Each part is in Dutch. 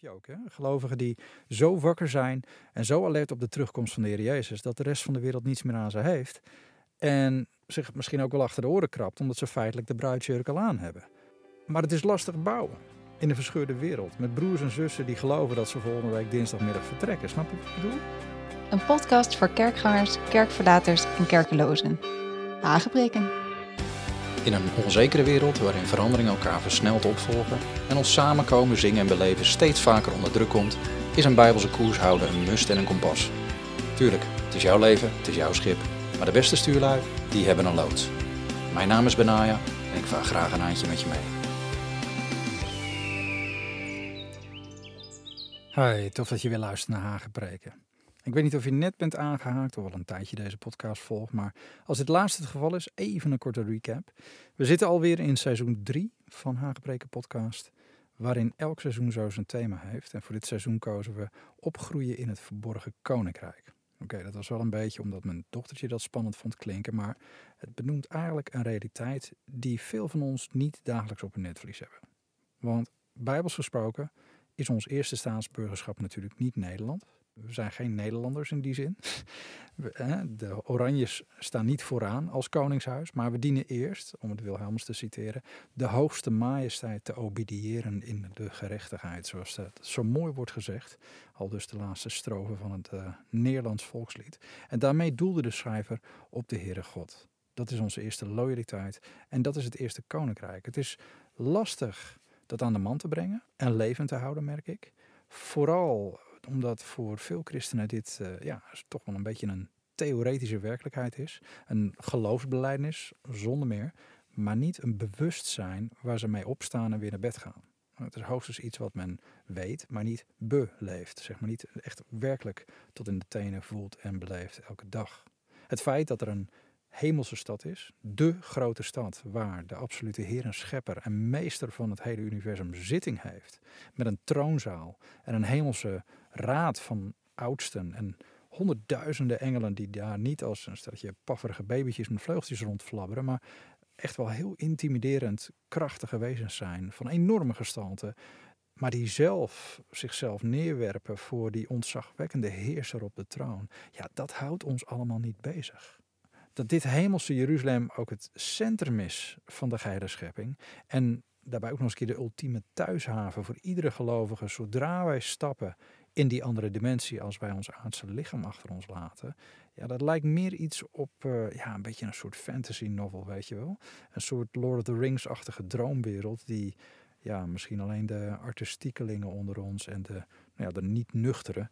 je ook, hè? Gelovigen die zo wakker zijn en zo alert op de terugkomst van de Heer Jezus, dat de rest van de wereld niets meer aan ze heeft. En zich misschien ook wel achter de oren krabt, omdat ze feitelijk de bruidsjurk al aan hebben. Maar het is lastig bouwen in een verscheurde wereld. Met broers en zussen die geloven dat ze volgende week dinsdagmiddag vertrekken. Snap je wat ik bedoel? Een podcast voor kerkgangers, kerkverlaters en kerkelozen. Aangebreken. In een onzekere wereld waarin veranderingen elkaar versneld opvolgen en ons samenkomen, zingen en beleven steeds vaker onder druk komt, is een bijbelse koers houden een must en een kompas. Tuurlijk, het is jouw leven, het is jouw schip, maar de beste stuurlui, die hebben een loods. Mijn naam is Benaya en ik vaar graag een handje met je mee. Hoi, tof dat je weer luistert naar Hagenpreken. Ik weet niet of je net bent aangehaakt of al een tijdje deze podcast volgt, maar als dit laatste het geval is, even een korte recap. We zitten alweer in seizoen 3 van Hagenpreken podcast, waarin elk seizoen zo zijn thema heeft. En voor dit seizoen kozen we opgroeien in het verborgen koninkrijk. Oké, dat was wel een beetje omdat mijn dochtertje dat spannend vond klinken, maar het benoemt eigenlijk een realiteit die veel van ons niet dagelijks op een netvlies hebben. Want bijbels gesproken is ons eerste staatsburgerschap natuurlijk niet Nederland. We zijn geen Nederlanders in die zin. De Oranjes staan niet vooraan als koningshuis, maar we dienen eerst, om het Wilhelmus te citeren, de hoogste majesteit te obediëren in de gerechtigheid, zoals dat zo mooi wordt gezegd, al dus de laatste strofe van het uh, Nederlands volkslied. En daarmee doelde de schrijver op de Heere God. Dat is onze eerste loyaliteit en dat is het eerste koninkrijk. Het is lastig dat aan de man te brengen en levend te houden, merk ik. Vooral omdat voor veel christenen dit uh, ja, toch wel een beetje een theoretische werkelijkheid is. Een geloofsbeleidnis, zonder meer. Maar niet een bewustzijn waar ze mee opstaan en weer naar bed gaan. Het is hoogstens iets wat men weet, maar niet beleeft. Zeg maar niet echt werkelijk tot in de tenen voelt en beleeft elke dag. Het feit dat er een hemelse stad is, de grote stad waar de absolute Heer en Schepper en Meester van het hele universum zitting heeft, met een troonzaal en een hemelse raad van oudsten en honderdduizenden engelen die daar niet als een stelletje pafferige babytjes met vleugeltjes rondflabberen, maar echt wel heel intimiderend krachtige wezens zijn, van enorme gestalte, maar die zelf zichzelf neerwerpen voor die ontzagwekkende heerser op de troon. Ja, dat houdt ons allemaal niet bezig. Dat dit hemelse Jeruzalem ook het centrum is van de geheele schepping en daarbij ook nog eens een keer de ultieme thuishaven voor iedere gelovige zodra wij stappen in die andere dimensie als wij ons aardse lichaam achter ons laten. Ja, dat lijkt meer iets op uh, ja, een beetje een soort fantasy novel, weet je wel. Een soort Lord of the Rings-achtige droomwereld die ja, misschien alleen de artistiekelingen onder ons en de, nou ja, de niet-nuchtere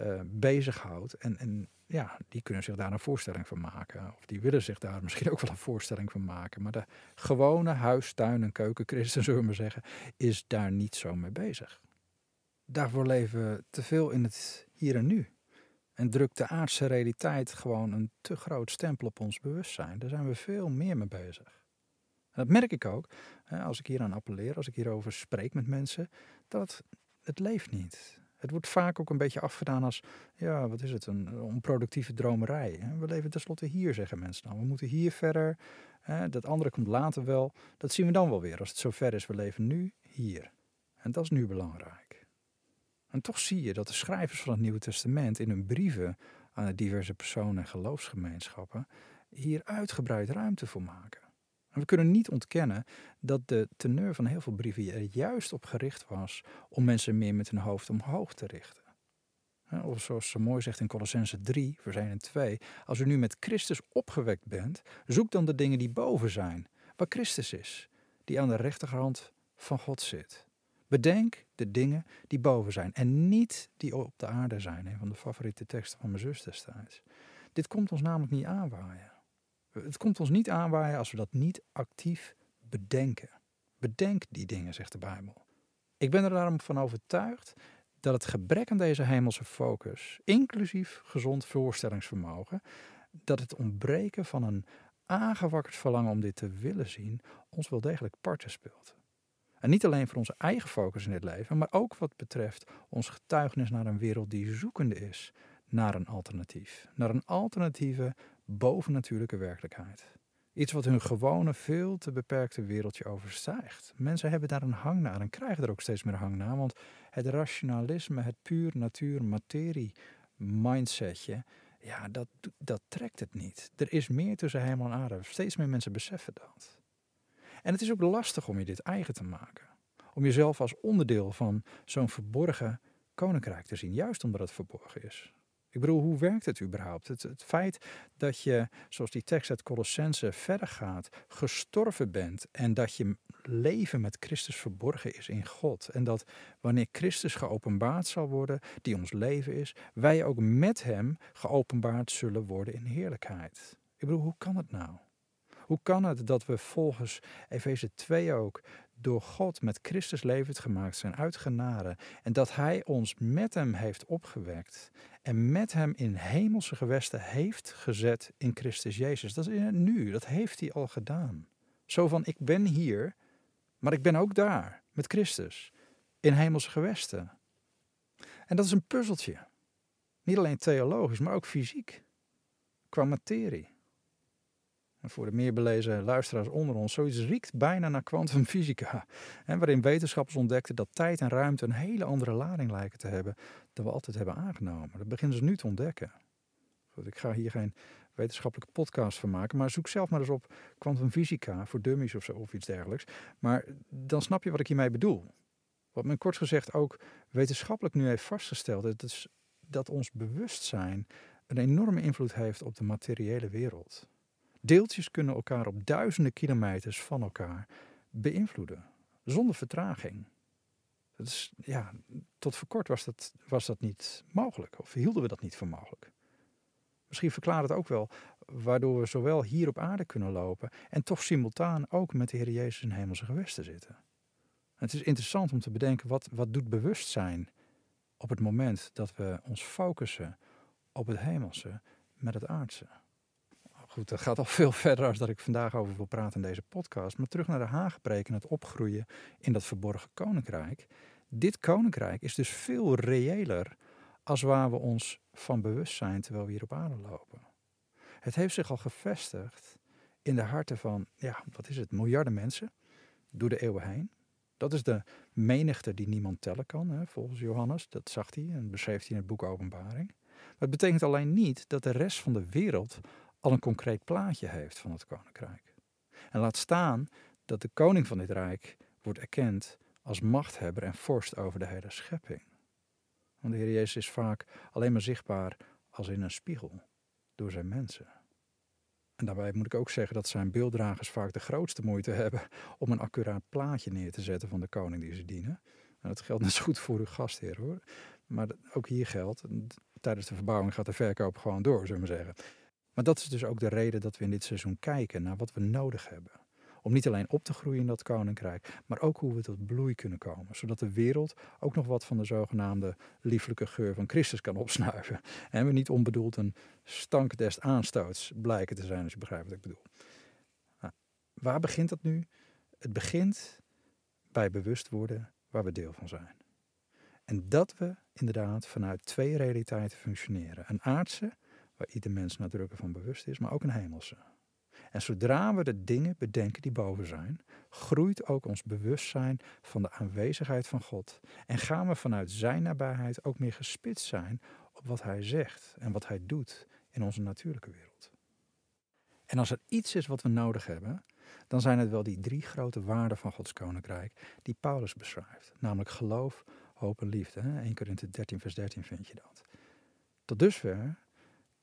uh, bezighoudt. En, en ja, die kunnen zich daar een voorstelling van maken. Of die willen zich daar misschien ook wel een voorstelling van maken. Maar de gewone huis, tuin en keukenchristen, zullen we maar zeggen, is daar niet zo mee bezig. Daarvoor leven we te veel in het hier en nu. En drukt de aardse realiteit gewoon een te groot stempel op ons bewustzijn. Daar zijn we veel meer mee bezig. En dat merk ik ook als ik hier aan appelleer, als ik hierover spreek met mensen, dat het leeft niet. Het wordt vaak ook een beetje afgedaan als, ja, wat is het, een onproductieve dromerij. We leven tenslotte hier, zeggen mensen nou. We moeten hier verder. Dat andere komt later wel. Dat zien we dan wel weer als het zover is. We leven nu hier. En dat is nu belangrijk. En toch zie je dat de schrijvers van het Nieuwe Testament in hun brieven aan de diverse personen en geloofsgemeenschappen hier uitgebreid ruimte voor maken. En we kunnen niet ontkennen dat de teneur van heel veel brieven er juist op gericht was om mensen meer met hun hoofd omhoog te richten. Of zoals ze mooi zegt in Colossense 3, vers 1 en 2, als u nu met Christus opgewekt bent, zoek dan de dingen die boven zijn, waar Christus is, die aan de rechterhand van God zit. Bedenk de dingen die boven zijn en niet die op de aarde zijn. Een van de favoriete teksten van mijn zus destijds. Dit komt ons namelijk niet aanwaaien. Het komt ons niet aanwaaien als we dat niet actief bedenken. Bedenk die dingen, zegt de Bijbel. Ik ben er daarom van overtuigd dat het gebrek aan deze hemelse focus, inclusief gezond voorstellingsvermogen, dat het ontbreken van een aangewakkerd verlangen om dit te willen zien, ons wel degelijk parten speelt. En niet alleen voor onze eigen focus in dit leven, maar ook wat betreft ons getuigenis naar een wereld die zoekende is naar een alternatief. Naar een alternatieve, bovennatuurlijke werkelijkheid. Iets wat hun gewone, veel te beperkte wereldje overstijgt. Mensen hebben daar een hang naar en krijgen er ook steeds meer hang naar. Want het rationalisme, het puur natuur, materie mindsetje, ja, dat, dat trekt het niet. Er is meer tussen hemel en aarde. Steeds meer mensen beseffen dat. En het is ook lastig om je dit eigen te maken. Om jezelf als onderdeel van zo'n verborgen koninkrijk te zien, juist omdat het verborgen is. Ik bedoel, hoe werkt het überhaupt? Het, feit dat je, zoals die tekst uit Colossense verder gaat, gestorven bent en dat je leven met Christus verborgen is in God. En dat wanneer Christus geopenbaard zal worden, die ons leven is, wij ook met Hem geopenbaard zullen worden in heerlijkheid. Ik bedoel, hoe kan het nou? Hoe kan het dat we volgens Efeze 2 ook door God met Christus levend gemaakt zijn uit genade en dat Hij ons met Hem heeft opgewekt en met Hem in hemelse gewesten heeft gezet in Christus Jezus. Dat is in het nu, dat heeft Hij al gedaan. Zo van, ik ben hier, maar ik ben ook daar, met Christus, in hemelse gewesten. En dat is een puzzeltje. Niet alleen theologisch, maar ook fysiek. Qua materie voor de meer belezen luisteraars onder ons, zoiets riekt bijna naar kwantumfysica. Waarin wetenschappers ontdekten dat tijd en ruimte een hele andere lading lijken te hebben dan we altijd hebben aangenomen. Dat beginnen ze nu te ontdekken. Ik ga hier geen wetenschappelijke podcast van maken, maar zoek zelf maar eens op kwantumfysica voor dummies of zo of iets dergelijks. Maar dan snap je wat ik hiermee bedoel. Wat men kort gezegd ook wetenschappelijk nu heeft vastgesteld, is dat ons bewustzijn een enorme invloed heeft op de materiële wereld. Deeltjes kunnen elkaar op duizenden kilometers van elkaar beïnvloeden, zonder vertraging. Dat is, ja, tot voor kort was dat, was dat niet mogelijk, of hielden we dat niet voor mogelijk. Misschien verklaart het ook wel waardoor we zowel hier op aarde kunnen lopen en toch simultaan ook met de Heer Jezus in hemelse gewesten zitten. het is interessant om te bedenken wat, wat doet bewustzijn op het moment dat we ons focussen op het hemelse met het aardse. Goed, dat gaat al veel verder als dat ik vandaag over wil praten in deze podcast. Maar terug naar de Haagpreek en het opgroeien in dat verborgen koninkrijk. Dit koninkrijk is dus veel reëler als waar we ons van bewust zijn terwijl we hier op aarde lopen. Het heeft zich al gevestigd in de harten van, ja, wat is het, miljarden mensen door de eeuwen heen. Dat is de menigte die niemand tellen kan, hè, volgens Johannes. Dat zag hij en beschreef hij in het boek Openbaring. Maar het betekent alleen niet dat de rest van de wereld al een concreet plaatje heeft van het koninkrijk. En laat staan dat de koning van dit rijk wordt erkend als machthebber en vorst over de hele schepping. Want de Heer Jezus is vaak alleen maar zichtbaar als in een spiegel door zijn mensen. En daarbij moet ik ook zeggen dat zijn beelddragers vaak de grootste moeite hebben om een accuraat plaatje neer te zetten van de koning die ze dienen. En dat geldt net zo goed voor uw gastheer hoor. Maar ook hier geldt, tijdens de verbouwing gaat de verkoop gewoon door, zullen we zeggen. Maar dat is dus ook de reden dat we in dit seizoen kijken naar wat we nodig hebben. Om niet alleen op te groeien in dat koninkrijk, maar ook hoe we tot bloei kunnen komen. Zodat de wereld ook nog wat van de zogenaamde lieflijke geur van Christus kan opsnuiven. En we niet onbedoeld een stank des aanstoots blijken te zijn, als je begrijpt wat ik bedoel. Nou, waar begint dat nu? Het begint bij bewust worden waar we deel van zijn. En dat we inderdaad vanuit twee realiteiten functioneren. Een aardse waar ieder mens nadrukkelijk van bewust is, maar ook een hemelse. En zodra we de dingen bedenken die boven zijn, groeit ook ons bewustzijn van de aanwezigheid van God. En gaan we vanuit Zijn nabijheid ook meer gespitst zijn op wat Hij zegt en wat Hij doet in onze natuurlijke wereld. En als er iets is wat we nodig hebben, dan zijn het wel die drie grote waarden van Gods koninkrijk die Paulus beschrijft. Namelijk geloof, hoop en liefde. 1 Korinthe 13 vers 13 vind je dat. Tot dusver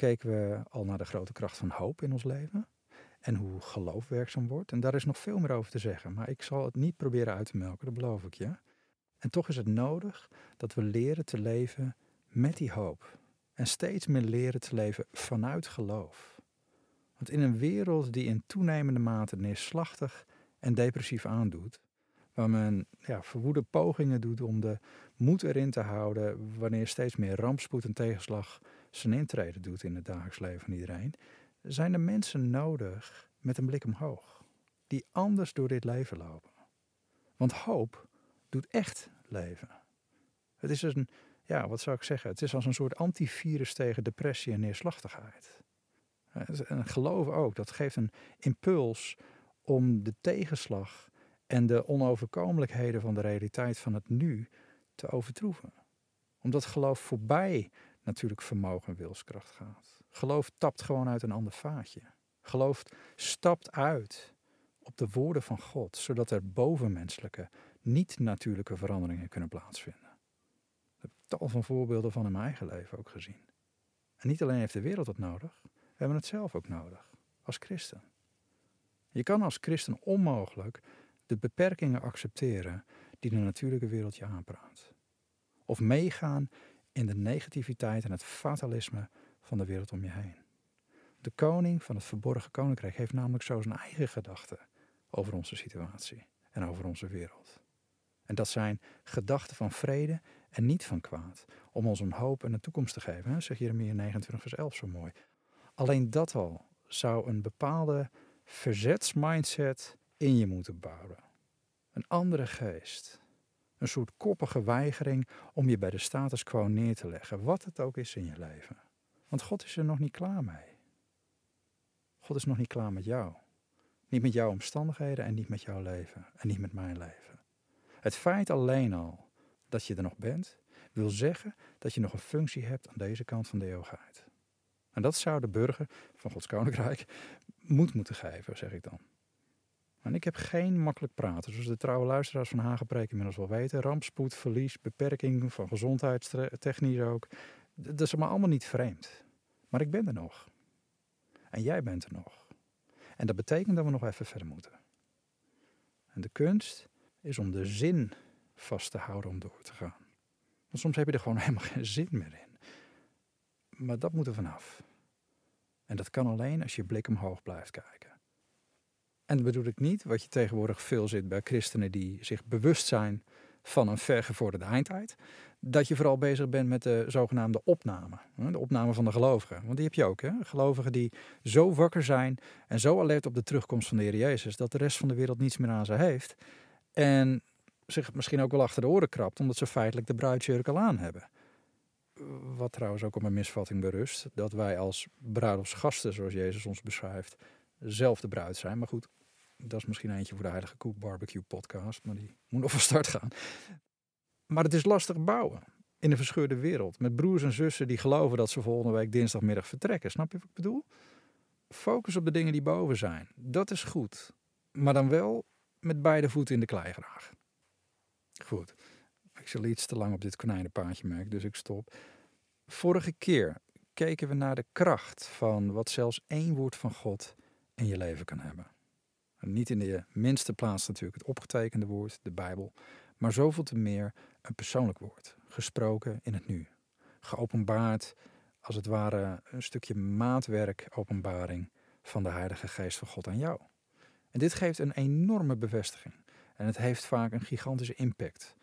keken we al naar de grote kracht van hoop in ons leven. En hoe geloof werkzaam wordt. En daar is nog veel meer over te zeggen. Maar ik zal het niet proberen uit te melken, dat beloof ik je. En toch is het nodig dat we leren te leven met die hoop. En steeds meer leren te leven vanuit geloof. Want in een wereld die in toenemende mate neerslachtig en depressief aandoet, waar men ja, verwoede pogingen doet om de moed erin te houden wanneer steeds meer rampspoed en tegenslag zijn intrede doet in het dagelijks leven van iedereen, zijn er mensen nodig met een blik omhoog, die anders door dit leven lopen. Want hoop doet echt leven. Het is een, ja, wat zou ik zeggen? Het is als een soort antivirus tegen depressie en neerslachtigheid. En geloof ook, dat geeft een impuls om de tegenslag en de onoverkomelijkheden van de realiteit van het nu te overtroeven. Omdat geloof voorbij natuurlijk vermogen en wilskracht gaat. Geloof tapt gewoon uit een ander vaatje. Geloof stapt uit op de woorden van God, zodat er bovenmenselijke, niet-natuurlijke veranderingen kunnen plaatsvinden. Ik heb tal van voorbeelden van in mijn eigen leven ook gezien. En niet alleen heeft de wereld het nodig, we hebben het zelf ook nodig, als christen. Je kan als christen onmogelijk de beperkingen accepteren die de natuurlijke wereld je aanpraat. Of meegaan in de negativiteit en het fatalisme van de wereld om je heen. De koning van het verborgen koninkrijk heeft namelijk zo zijn eigen gedachten over onze situatie en over onze wereld. En dat zijn gedachten van vrede en niet van kwaad, om ons een hoop en een toekomst te geven, hè? zeg Jeremia 29 vers 11 zo mooi. Alleen dat al zou een bepaalde verzetsmindset in je moeten bouwen. Een andere geest. Een soort koppige weigering om je bij de status quo neer te leggen, wat het ook is in je leven. Want God is er nog niet klaar mee. God is nog niet klaar met jou. Niet met jouw omstandigheden en niet met jouw leven en niet met mijn leven. Het feit alleen al dat je er nog bent, wil zeggen dat je nog een functie hebt aan deze kant van de eeuwigheid. En dat zou de burger van Gods Koninkrijk moed moeten geven, zeg ik dan. En ik heb geen makkelijk praten, zoals de trouwe luisteraars van Hagenpreek inmiddels wel weten. Rampspoed, verlies, beperking van gezondheidstechnisch ook. Dat is me allemaal niet vreemd. Maar ik ben er nog. En jij bent er nog. En dat betekent dat we nog even verder moeten. En de kunst is om de zin vast te houden om door te gaan. Want soms heb je er gewoon helemaal geen zin meer in. Maar dat moet er vanaf. En dat kan alleen als je blik omhoog blijft kijken. En dat bedoel ik niet wat je tegenwoordig veel zit bij christenen die zich bewust zijn van een vergevorderde eindtijd. Dat je vooral bezig bent met de zogenaamde opname. De opname van de gelovigen. Want die heb je ook. Hè? Gelovigen die zo wakker zijn en zo alert op de terugkomst van de Heer Jezus. Dat de rest van de wereld niets meer aan ze heeft. En zich misschien ook wel achter de oren krabt. Omdat ze feitelijk de bruidsjurk al aan hebben. Wat trouwens ook op een misvatting berust. Dat wij als bruiloftsgasten, zoals Jezus ons beschrijft, zelf de bruid zijn. Maar goed, dat is misschien eentje voor de Heilige Koek Barbecue podcast, maar die moet nog van start gaan. Maar het is lastig bouwen in een verscheurde wereld. Met broers en zussen die geloven dat ze volgende week dinsdagmiddag vertrekken. Snap je wat ik bedoel? Focus op de dingen die boven zijn. Dat is goed. Maar dan wel met beide voeten in de klei graag. Goed. Ik zal iets te lang op dit konijnenpaadje merken, dus ik stop. Vorige keer keken we naar de kracht van wat zelfs één woord van God in je leven kan hebben. Niet in de minste plaats natuurlijk het opgetekende woord, de Bijbel, maar zoveel te meer een persoonlijk woord, gesproken in het nu. Geopenbaard, als het ware een stukje maatwerk, openbaring van de Heilige Geest van God aan jou. En dit geeft een enorme bevestiging. En het heeft vaak een gigantische impact.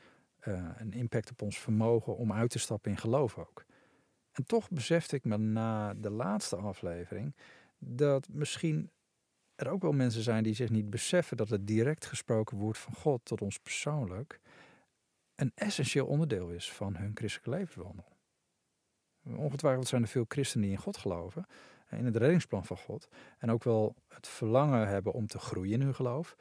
Uh, een impact op ons vermogen om uit te stappen in geloof ook. En toch besefte ik me na de laatste aflevering dat misschien er ook wel mensen zijn die zich niet beseffen dat het direct gesproken woord van God tot ons persoonlijk een essentieel onderdeel is van hun christelijke levenswandel. Ongetwijfeld zijn er veel christenen die in God geloven, in het reddingsplan van God, en ook wel het verlangen hebben om te groeien in hun geloof,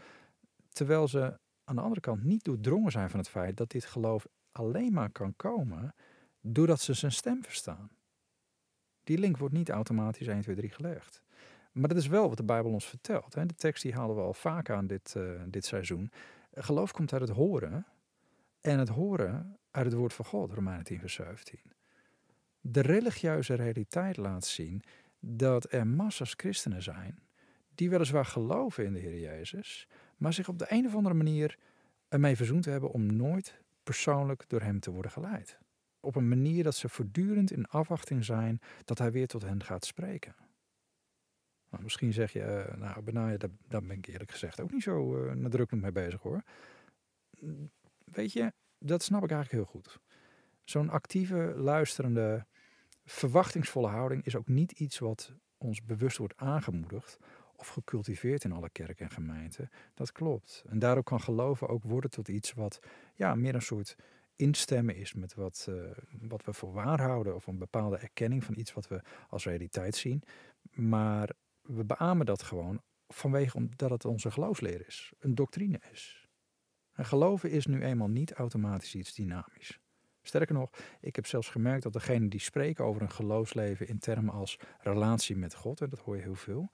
terwijl ze aan de andere kant niet doordrongen zijn van het feit dat dit geloof alleen maar kan komen doordat ze zijn stem verstaan. Die link wordt niet automatisch 1, 2, 3 gelegd. Maar dat is wel wat de Bijbel ons vertelt. Hè? De tekst die halen we al vaak aan dit, uh, dit seizoen. Geloof komt uit het horen. En het horen uit het woord van God, Romeinen 10 vers 17. De religieuze realiteit laat zien dat er massa's christenen zijn die weliswaar geloven in de Heer Jezus, maar zich op de een of andere manier ermee verzoend hebben om nooit persoonlijk door Hem te worden geleid. Op een manier dat ze voortdurend in afwachting zijn dat Hij weer tot hen gaat spreken. Nou, misschien zeg je, uh, nou Benaya, daar, ben ik eerlijk gezegd ook niet zo uh, nadrukkelijk mee bezig hoor. Weet je, dat snap ik eigenlijk heel goed. Zo'n actieve, luisterende, verwachtingsvolle houding is ook niet iets wat ons bewust wordt aangemoedigd of gecultiveerd in alle kerken en gemeenten. Dat klopt. En daardoor kan geloven ook worden tot iets wat ja, meer een soort instemmen is met wat, uh, wat we voor waar houden of een bepaalde erkenning van iets wat we als realiteit zien. Maar we beamen dat gewoon vanwege omdat het onze geloofsleer is, een doctrine is. En geloven is nu eenmaal niet automatisch iets dynamisch. Sterker nog, ik heb zelfs gemerkt dat degenen die spreken over een geloofsleven in termen als relatie met God, en dat hoor je heel veel,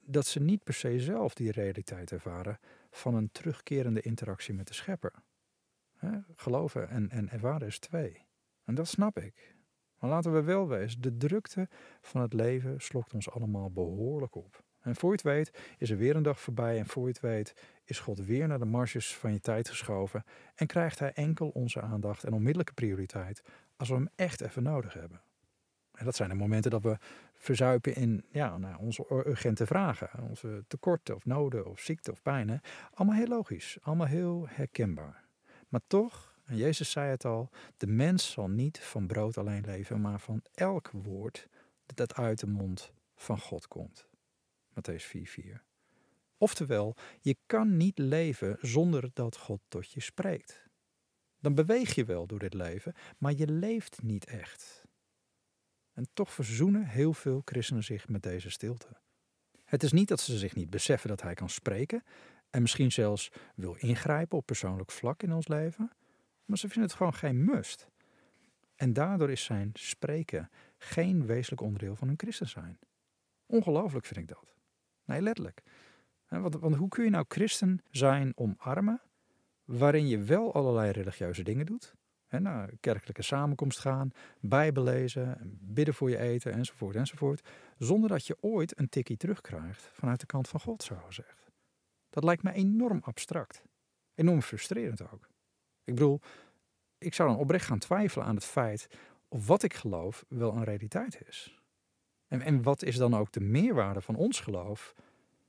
dat ze niet per se zelf die realiteit ervaren van een terugkerende interactie met de schepper. geloven en, en ervaren is twee. En dat snap ik. Maar laten we wel wezen, de drukte van het leven slokt ons allemaal behoorlijk op. En voor je het weet is er weer een dag voorbij en voor je het weet is God weer naar de marges van je tijd geschoven en krijgt hij enkel onze aandacht en onmiddellijke prioriteit als we hem echt even nodig hebben. En dat zijn de momenten dat we verzuipen in ja, nou, onze urgente vragen, onze tekorten of noden of ziekte of pijnen. Allemaal heel logisch, allemaal heel herkenbaar. Maar toch, en Jezus zei het al, de mens zal niet van brood alleen leven, maar van elk woord dat uit de mond van God komt. Matthäus 4:4. Oftewel, je kan niet leven zonder dat God tot je spreekt. Dan beweeg je wel door dit leven, maar je leeft niet echt. En toch verzoenen heel veel christenen zich met deze stilte. Het is niet dat ze zich niet beseffen dat hij kan spreken en misschien zelfs wil ingrijpen op persoonlijk vlak in ons leven, maar ze vinden het gewoon geen must. En daardoor is zijn spreken geen wezenlijk onderdeel van hun christen zijn. Ongelooflijk vind ik dat. Nee, letterlijk. Want, want hoe kun je nou christen zijn omarmen, waarin je wel allerlei religieuze dingen doet, hè, naar kerkelijke samenkomst gaan, bijbel lezen, bidden voor je eten enzovoort enzovoort, zonder dat je ooit een tikkie terugkrijgt vanuit de kant van God, zo gezegd. Dat lijkt me enorm abstract. Enorm frustrerend ook. Ik bedoel, ik zou dan oprecht gaan twijfelen aan het feit of wat ik geloof wel een realiteit is. En, en wat is dan ook de meerwaarde van ons geloof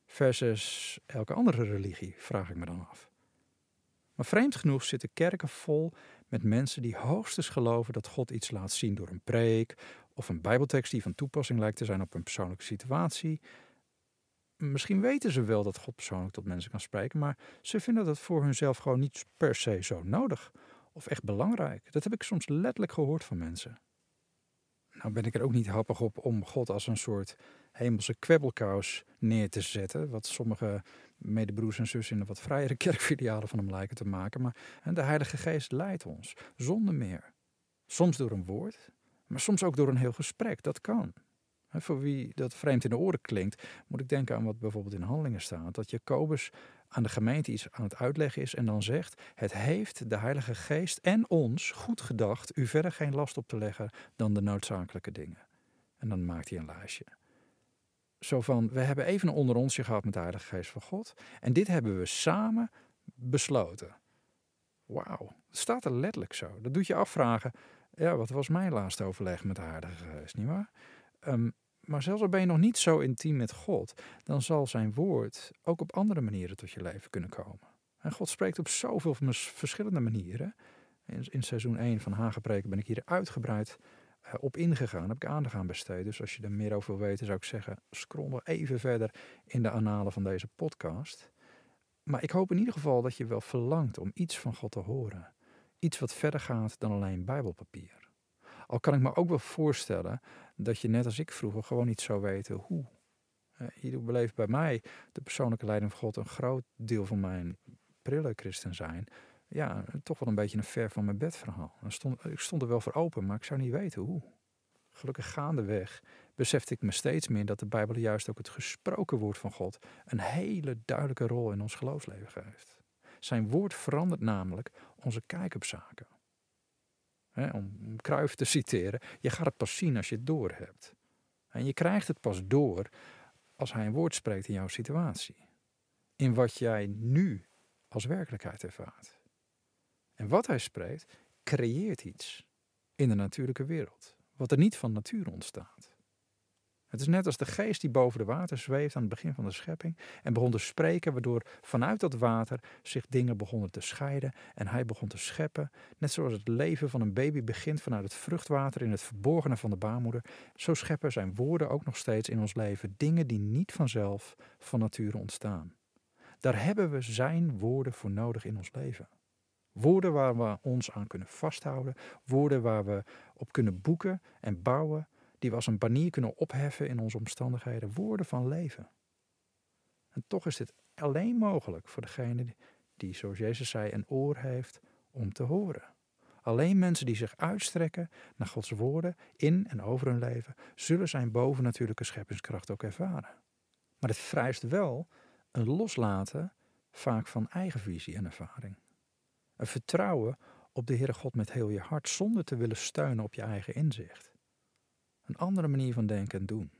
versus elke andere religie, vraag ik me dan af. Maar vreemd genoeg zitten kerken vol met mensen die hoogstens geloven dat God iets laat zien door een preek of een Bijbeltekst die van toepassing lijkt te zijn op een persoonlijke situatie. Misschien weten ze wel dat God persoonlijk tot mensen kan spreken, maar ze vinden dat voor hunzelf gewoon niet per se zo nodig of echt belangrijk. Dat heb ik soms letterlijk gehoord van mensen. Nou ben ik er ook niet happig op om God als een soort hemelse kwebbelkous neer te zetten. Wat sommige medebroers en zussen in de wat vrijere kerkfilialen van hem lijken te maken. Maar de Heilige Geest leidt ons, zonder meer. Soms door een woord, maar soms ook door een heel gesprek. Dat kan. Voor wie dat vreemd in de oren klinkt, moet ik denken aan wat bijvoorbeeld in Handelingen staat. Dat Jacobus aan de gemeente iets aan het uitleggen is en dan zegt: Het heeft de Heilige Geest en ons goed gedacht u verder geen last op te leggen dan de noodzakelijke dingen. En dan maakt hij een lijstje. Zo van: We hebben even een onderontje gehad met de Heilige Geest van God en dit hebben we samen besloten. Wauw, dat staat er letterlijk zo. Dat doet je afvragen: ja, wat was mijn laatste overleg met de Heilige Geest, nietwaar? Um, maar zelfs al ben je nog niet zo intiem met God, dan zal zijn woord ook op andere manieren tot je leven kunnen komen. En God spreekt op zoveel verschillende manieren. In, seizoen 1 van Hagepreken ben ik hier uitgebreid uh, op ingegaan, heb ik aandacht aan besteed. Dus als je er meer over wil weten, zou ik zeggen, scroll nog even verder in de analen van deze podcast. Maar ik hoop in ieder geval dat je wel verlangt om iets van God te horen. Iets wat verder gaat dan alleen Bijbelpapier. Al kan ik me ook wel voorstellen dat je net als ik vroeger gewoon niet zou weten hoe. Hier beleeft bij mij de persoonlijke leiding van God een groot deel van mijn prille christen zijn. Ja, toch wel een beetje een ver van mijn bed verhaal. Ik stond er wel voor open, maar ik zou niet weten hoe. Gelukkig gaandeweg besefte ik me steeds meer dat de Bijbel juist ook het gesproken woord van God een hele duidelijke rol in ons geloofsleven geeft. Zijn woord verandert namelijk onze kijk op zaken. Om Kruif te citeren, je gaat het pas zien als je het door hebt. En je krijgt het pas door als hij een woord spreekt in jouw situatie. In wat jij nu als werkelijkheid ervaart. En wat hij spreekt, creëert iets in de natuurlijke wereld, wat er niet van nature ontstaat. Het is net als de geest die boven de water zweeft aan het begin van de schepping en begon te spreken, waardoor vanuit dat water zich dingen begonnen te scheiden en hij begon te scheppen. Net zoals het leven van een baby begint vanuit het vruchtwater in het verborgene van de baarmoeder, zo scheppen zijn woorden ook nog steeds in ons leven dingen die niet vanzelf van nature ontstaan. Daar hebben we zijn woorden voor nodig in ons leven. Woorden waar we ons aan kunnen vasthouden. Woorden waar we op kunnen boeken en bouwen. Die we als een banier kunnen opheffen in onze omstandigheden. Woorden van leven. En toch is dit alleen mogelijk voor degene die, zoals Jezus zei, een oor heeft om te horen. Alleen mensen die zich uitstrekken naar Gods woorden in en over hun leven, zullen zijn bovennatuurlijke scheppingskracht ook ervaren. Maar het vereist wel een loslaten vaak van eigen visie en ervaring. Een vertrouwen op de Heere God met heel je hart zonder te willen steunen op je eigen inzicht. Een andere manier van denken en doen.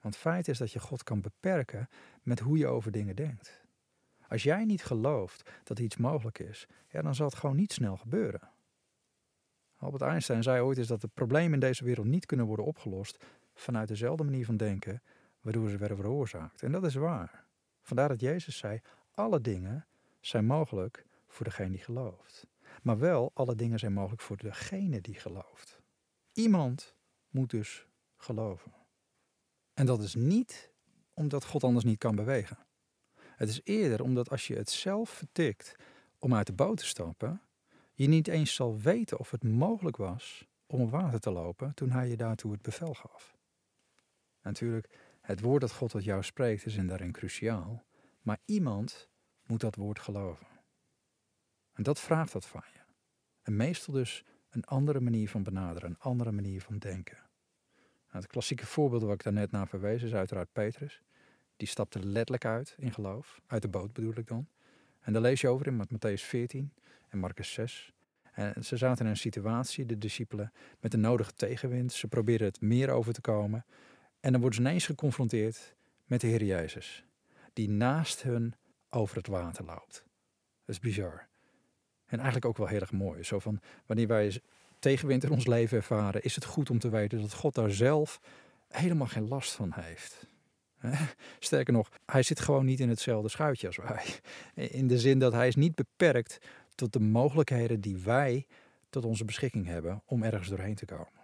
Want feit is dat je God kan beperken met hoe je over dingen denkt. Als jij niet gelooft dat iets mogelijk is, ja, dan zal het gewoon niet snel gebeuren. Albert Einstein zei ooit eens dat de problemen in deze wereld niet kunnen worden opgelost vanuit dezelfde manier van denken waardoor ze werden veroorzaakt. En dat is waar. Vandaar dat Jezus zei: alle dingen zijn mogelijk voor degene die gelooft. Maar wel, alle dingen zijn mogelijk voor degene die gelooft. Iemand moet dus geloven. En dat is niet omdat God anders niet kan bewegen. Het is eerder omdat als je het zelf vertikt om uit de boot te stappen, je niet eens zal weten of het mogelijk was om op water te lopen toen hij je daartoe het bevel gaf. Natuurlijk, het woord dat God tot jou spreekt is in daarin cruciaal, maar iemand moet dat woord geloven. En dat vraagt dat van je. En meestal dus een andere manier van benaderen, een andere manier van denken. Nou, het klassieke voorbeeld waar ik daarnet naar verwees is uiteraard Petrus. Die stapte letterlijk uit in geloof, uit de boot bedoel ik dan. En daar lees je over in Matthäus 14 en Marcus 6. En ze zaten in een situatie, de discipelen, met de nodige tegenwind. Ze probeerden het meer over te komen. En dan worden ze ineens geconfronteerd met de Heer Jezus, die naast hun over het water loopt. Dat is bizar. En eigenlijk ook wel heel erg mooi. Zo van, wanneer wij tegenwind in ons leven ervaren, is het goed om te weten dat God daar zelf helemaal geen last van heeft. Sterker nog, hij zit gewoon niet in hetzelfde schuitje als wij. In de zin dat hij is niet beperkt tot de mogelijkheden die wij tot onze beschikking hebben om ergens doorheen te komen.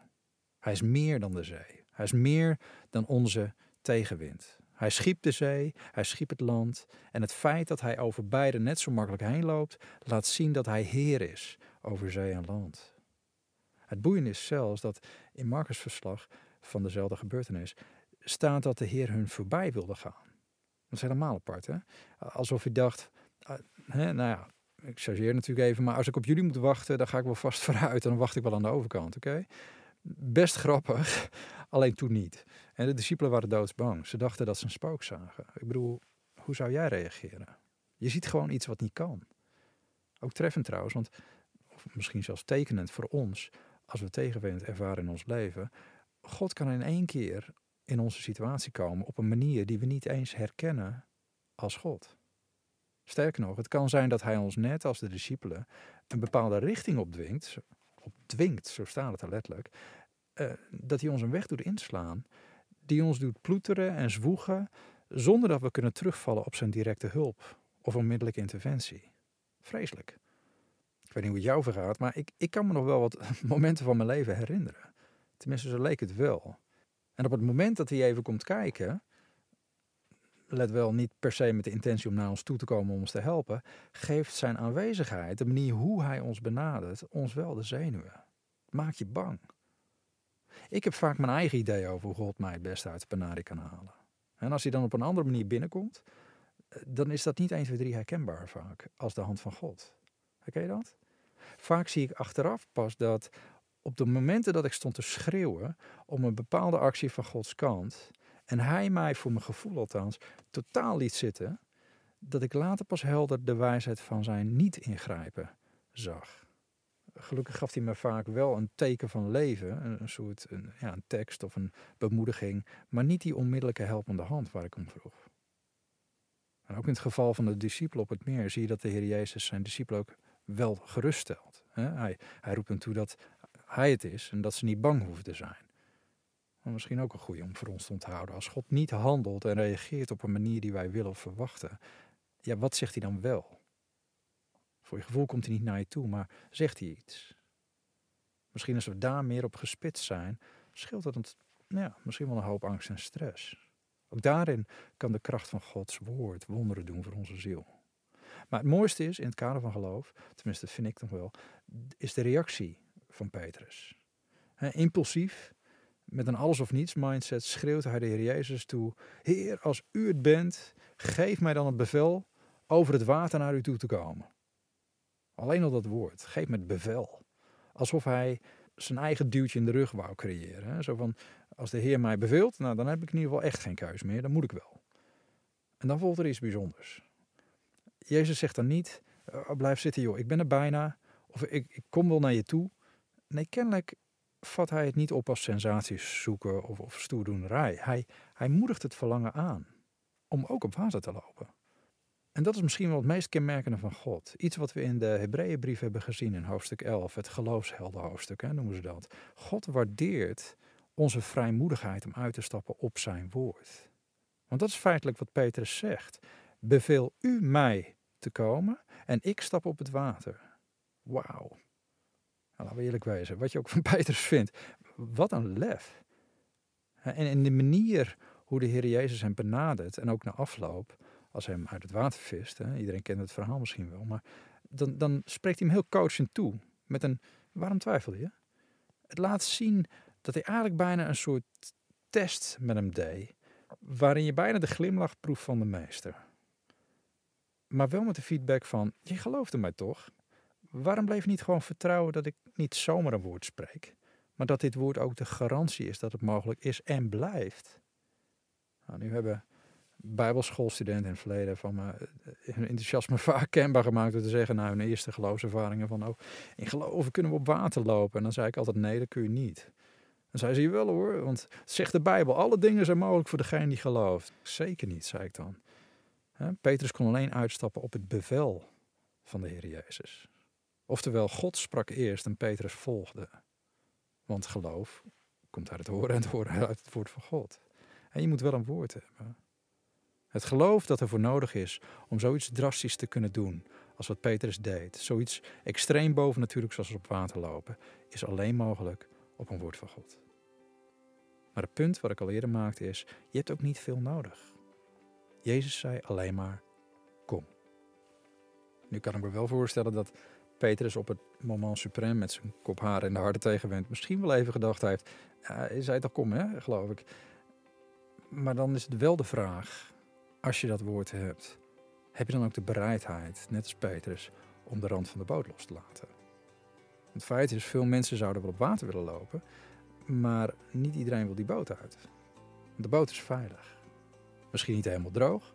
Hij is meer dan de zee. Hij is meer dan onze tegenwind. Hij schiep de zee, hij schiep het land. En het feit dat hij over beide net zo makkelijk heen loopt, laat zien dat hij Heer is over zee en land. Het boeiende is zelfs dat in Marcus' verslag van dezelfde gebeurtenis staat dat de Heer hun voorbij wilde gaan. Dat is helemaal apart, hè? Alsof hij dacht, uh, hè, nou ja, ik chargeer natuurlijk even, maar als ik op jullie moet wachten, dan ga ik wel vast vooruit en dan wacht ik wel aan de overkant, oké? Best grappig, alleen toen niet. En de discipelen waren doodsbang. Ze dachten dat ze een spook zagen. Ik bedoel, hoe zou jij reageren? Je ziet gewoon iets wat niet kan. Ook treffend trouwens, want misschien zelfs tekenend voor ons, als we tegenwind ervaren in ons leven. God kan in één keer in onze situatie komen op een manier die we niet eens herkennen als God. Sterker nog, het kan zijn dat hij ons net als de discipelen een bepaalde richting opdwingt, opdwingt, zo staat het er letterlijk, uh, dat hij ons een weg doet inslaan, die ons doet ploeteren en zwoegen, zonder dat we kunnen terugvallen op zijn directe hulp of onmiddellijke interventie. Vreselijk. Ik weet niet hoe het jou vergaat, maar ik, ik kan me nog wel wat momenten van mijn leven herinneren. Tenminste, zo leek het wel. En op het moment dat hij even komt kijken, let wel niet per se met de intentie om naar ons toe te komen om ons te helpen, geeft zijn aanwezigheid, de manier hoe hij ons benadert, ons wel de zenuwen. Maak je bang. Ik heb vaak mijn eigen idee over hoe God mij het beste uit de penarie kan halen. En als hij dan op een andere manier binnenkomt, eh, dan is dat niet 1, 2, 3 herkenbaar vaak als de hand van God. Herken je dat? Vaak zie ik achteraf pas dat op de momenten dat ik stond te schreeuwen om een bepaalde actie van Gods kant, en hij mij, voor mijn gevoel althans, totaal liet zitten, dat ik later pas helder de wijsheid van zijn niet ingrijpen zag. Gelukkig gaf hij me vaak wel een teken van leven, een, soort een, ja, een tekst of een bemoediging, maar niet die onmiddellijke helpende hand waar ik om vroeg. En ook in het geval van de discipelen op het meer zie je dat de Heer Jezus zijn discipelen ook wel geruststelt. Hij, hij roept hen toe dat hij het is en dat ze niet bang hoeven te zijn. Misschien ook een goede om voor ons te onthouden. Als God niet handelt en reageert op een manier die wij willen verwachten, ja, wat zegt hij dan wel? Voor je gevoel komt hij niet naar je toe, maar zegt hij iets? Misschien als we daar meer op gespitst zijn, scheelt dat nou ja, misschien wel een hoop angst en stress. Ook daarin kan de kracht van Gods woord wonderen doen voor onze ziel. Maar het mooiste is in het kader van geloof, tenminste vind ik nog wel, is de reactie van Petrus. Impulsief, met een alles of niets mindset, schreeuwt hij de Heer Jezus toe: Heer, als u het bent, geef mij dan het bevel over het water naar u toe te komen. Alleen al dat woord, geef me het bevel. Alsof hij zijn eigen duwtje in de rug wou creëren. Zo van, als de Heer mij beveelt, nou, dan heb ik in ieder geval echt geen keus meer, dan moet ik wel. En dan volgt er iets bijzonders. Jezus zegt dan niet, oh, blijf zitten joh, ik ben er bijna, of ik, ik kom wel naar je toe. Nee, kennelijk vat hij het niet op als sensaties zoeken of, of stoerdoenerij. Hij, hij moedigt het verlangen aan om ook op water te lopen. En dat is misschien wel het meest kenmerkende van God. Iets wat we in de Hebreeënbrief hebben gezien in hoofdstuk 11, het geloofsheldenhoofdstuk, hè, noemen ze dat. God waardeert onze vrijmoedigheid om uit te stappen op zijn woord. Want dat is feitelijk wat Petrus zegt. Beveel u mij te komen en ik stap op het water. Wauw. Nou, laten we eerlijk wezen, wat je ook van Petrus vindt. Wat een lef. En in de manier hoe de Heer Jezus hem benadert en ook na afloop, als hij hem uit het water vist, hè, iedereen kent het verhaal misschien wel, maar dan, dan spreekt hij hem heel coachend toe. Met een, waarom twijfel je? Het laat zien dat hij eigenlijk bijna een soort test met hem deed, waarin je bijna de glimlach proeft van de meester. Maar wel met de feedback van, je geloofde mij toch? Waarom bleef je niet gewoon vertrouwen dat ik niet zomaar een woord spreek, maar dat dit woord ook de garantie is dat het mogelijk is en blijft? Nou, nu hebben bijbelschoolstudenten in het verleden van me eh, hun enthousiasme vaak kenbaar gemaakt door te zeggen, nou, hun eerste geloofservaringen van, oh, in geloven kunnen we op water lopen. En dan zei ik altijd, nee, dat kun je niet. Dan zei ze, wel hoor, want zegt de Bijbel, alle dingen zijn mogelijk voor degene die gelooft. Zeker niet, zei ik dan. Petrus kon alleen uitstappen op het bevel van de Heer Jezus. Oftewel, God sprak eerst en Petrus volgde. Want geloof komt uit het horen en het horen uit het woord van God. En je moet wel een woord hebben. Het geloof dat er voor nodig is om zoiets drastisch te kunnen doen als wat Petrus deed, zoiets extreem bovennatuurlijk zoals op water lopen, is alleen mogelijk op een woord van God. Maar het punt wat ik al eerder maakte is, je hebt ook niet veel nodig. Jezus zei alleen maar, kom. Nu kan ik me wel voorstellen dat Petrus op het moment suprem met zijn kop haar in de harde tegenwind misschien wel even gedacht heeft, je zei toch kom hè, geloof ik. Maar dan is het wel de vraag, als je dat woord hebt, heb je dan ook de bereidheid, net als Petrus, om de rand van de boot los te laten? Het feit is, veel mensen zouden wel op water willen lopen, maar niet iedereen wil die boot uit. De boot is veilig. Misschien niet helemaal droog,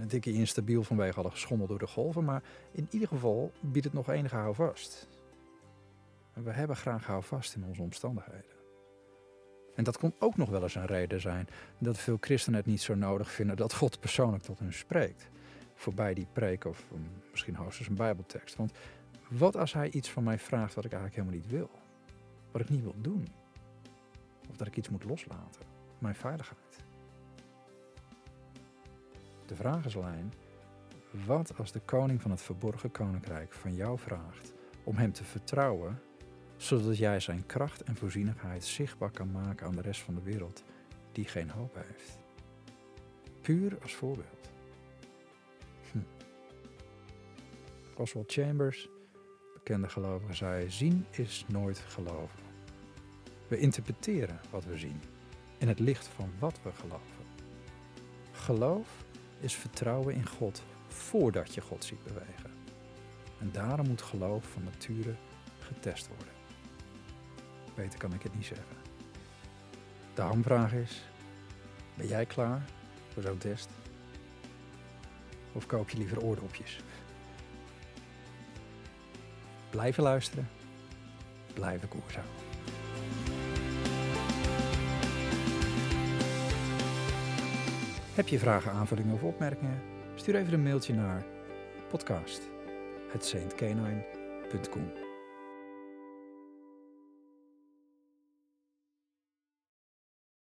een dikke instabiel vanwege alle geschommeld door de golven, maar in ieder geval biedt het nog enige houvast. We hebben graag houvast in onze omstandigheden. En dat kon ook nog wel eens een reden zijn dat veel christenen het niet zo nodig vinden dat God persoonlijk tot hen spreekt. Voorbij die preek of um, misschien hoogstens een bijbeltekst. Want wat als hij iets van mij vraagt wat ik eigenlijk helemaal niet wil? Wat ik niet wil doen? Of dat ik iets moet loslaten? Mijn veiligheid. De vraag is alleen, wat als de koning van het verborgen koninkrijk van jou vraagt om hem te vertrouwen zodat jij zijn kracht en voorzienigheid zichtbaar kan maken aan de rest van de wereld die geen hoop heeft. Puur als voorbeeld. Hm. Oswald Chambers, bekende gelovige, zei: Zien is nooit geloven. We interpreteren wat we zien in het licht van wat we geloven. Geloof is vertrouwen in God voordat je God ziet bewegen. En daarom moet geloof van nature getest worden. Beter kan ik het niet zeggen. De hamvraag is: ben jij klaar voor zo'n test? Of koop je liever oordopjes? Blijven luisteren, blijven koers. Heb je vragen, aanvullingen of opmerkingen? Stuur even een mailtje naar podcast.saintcanine.com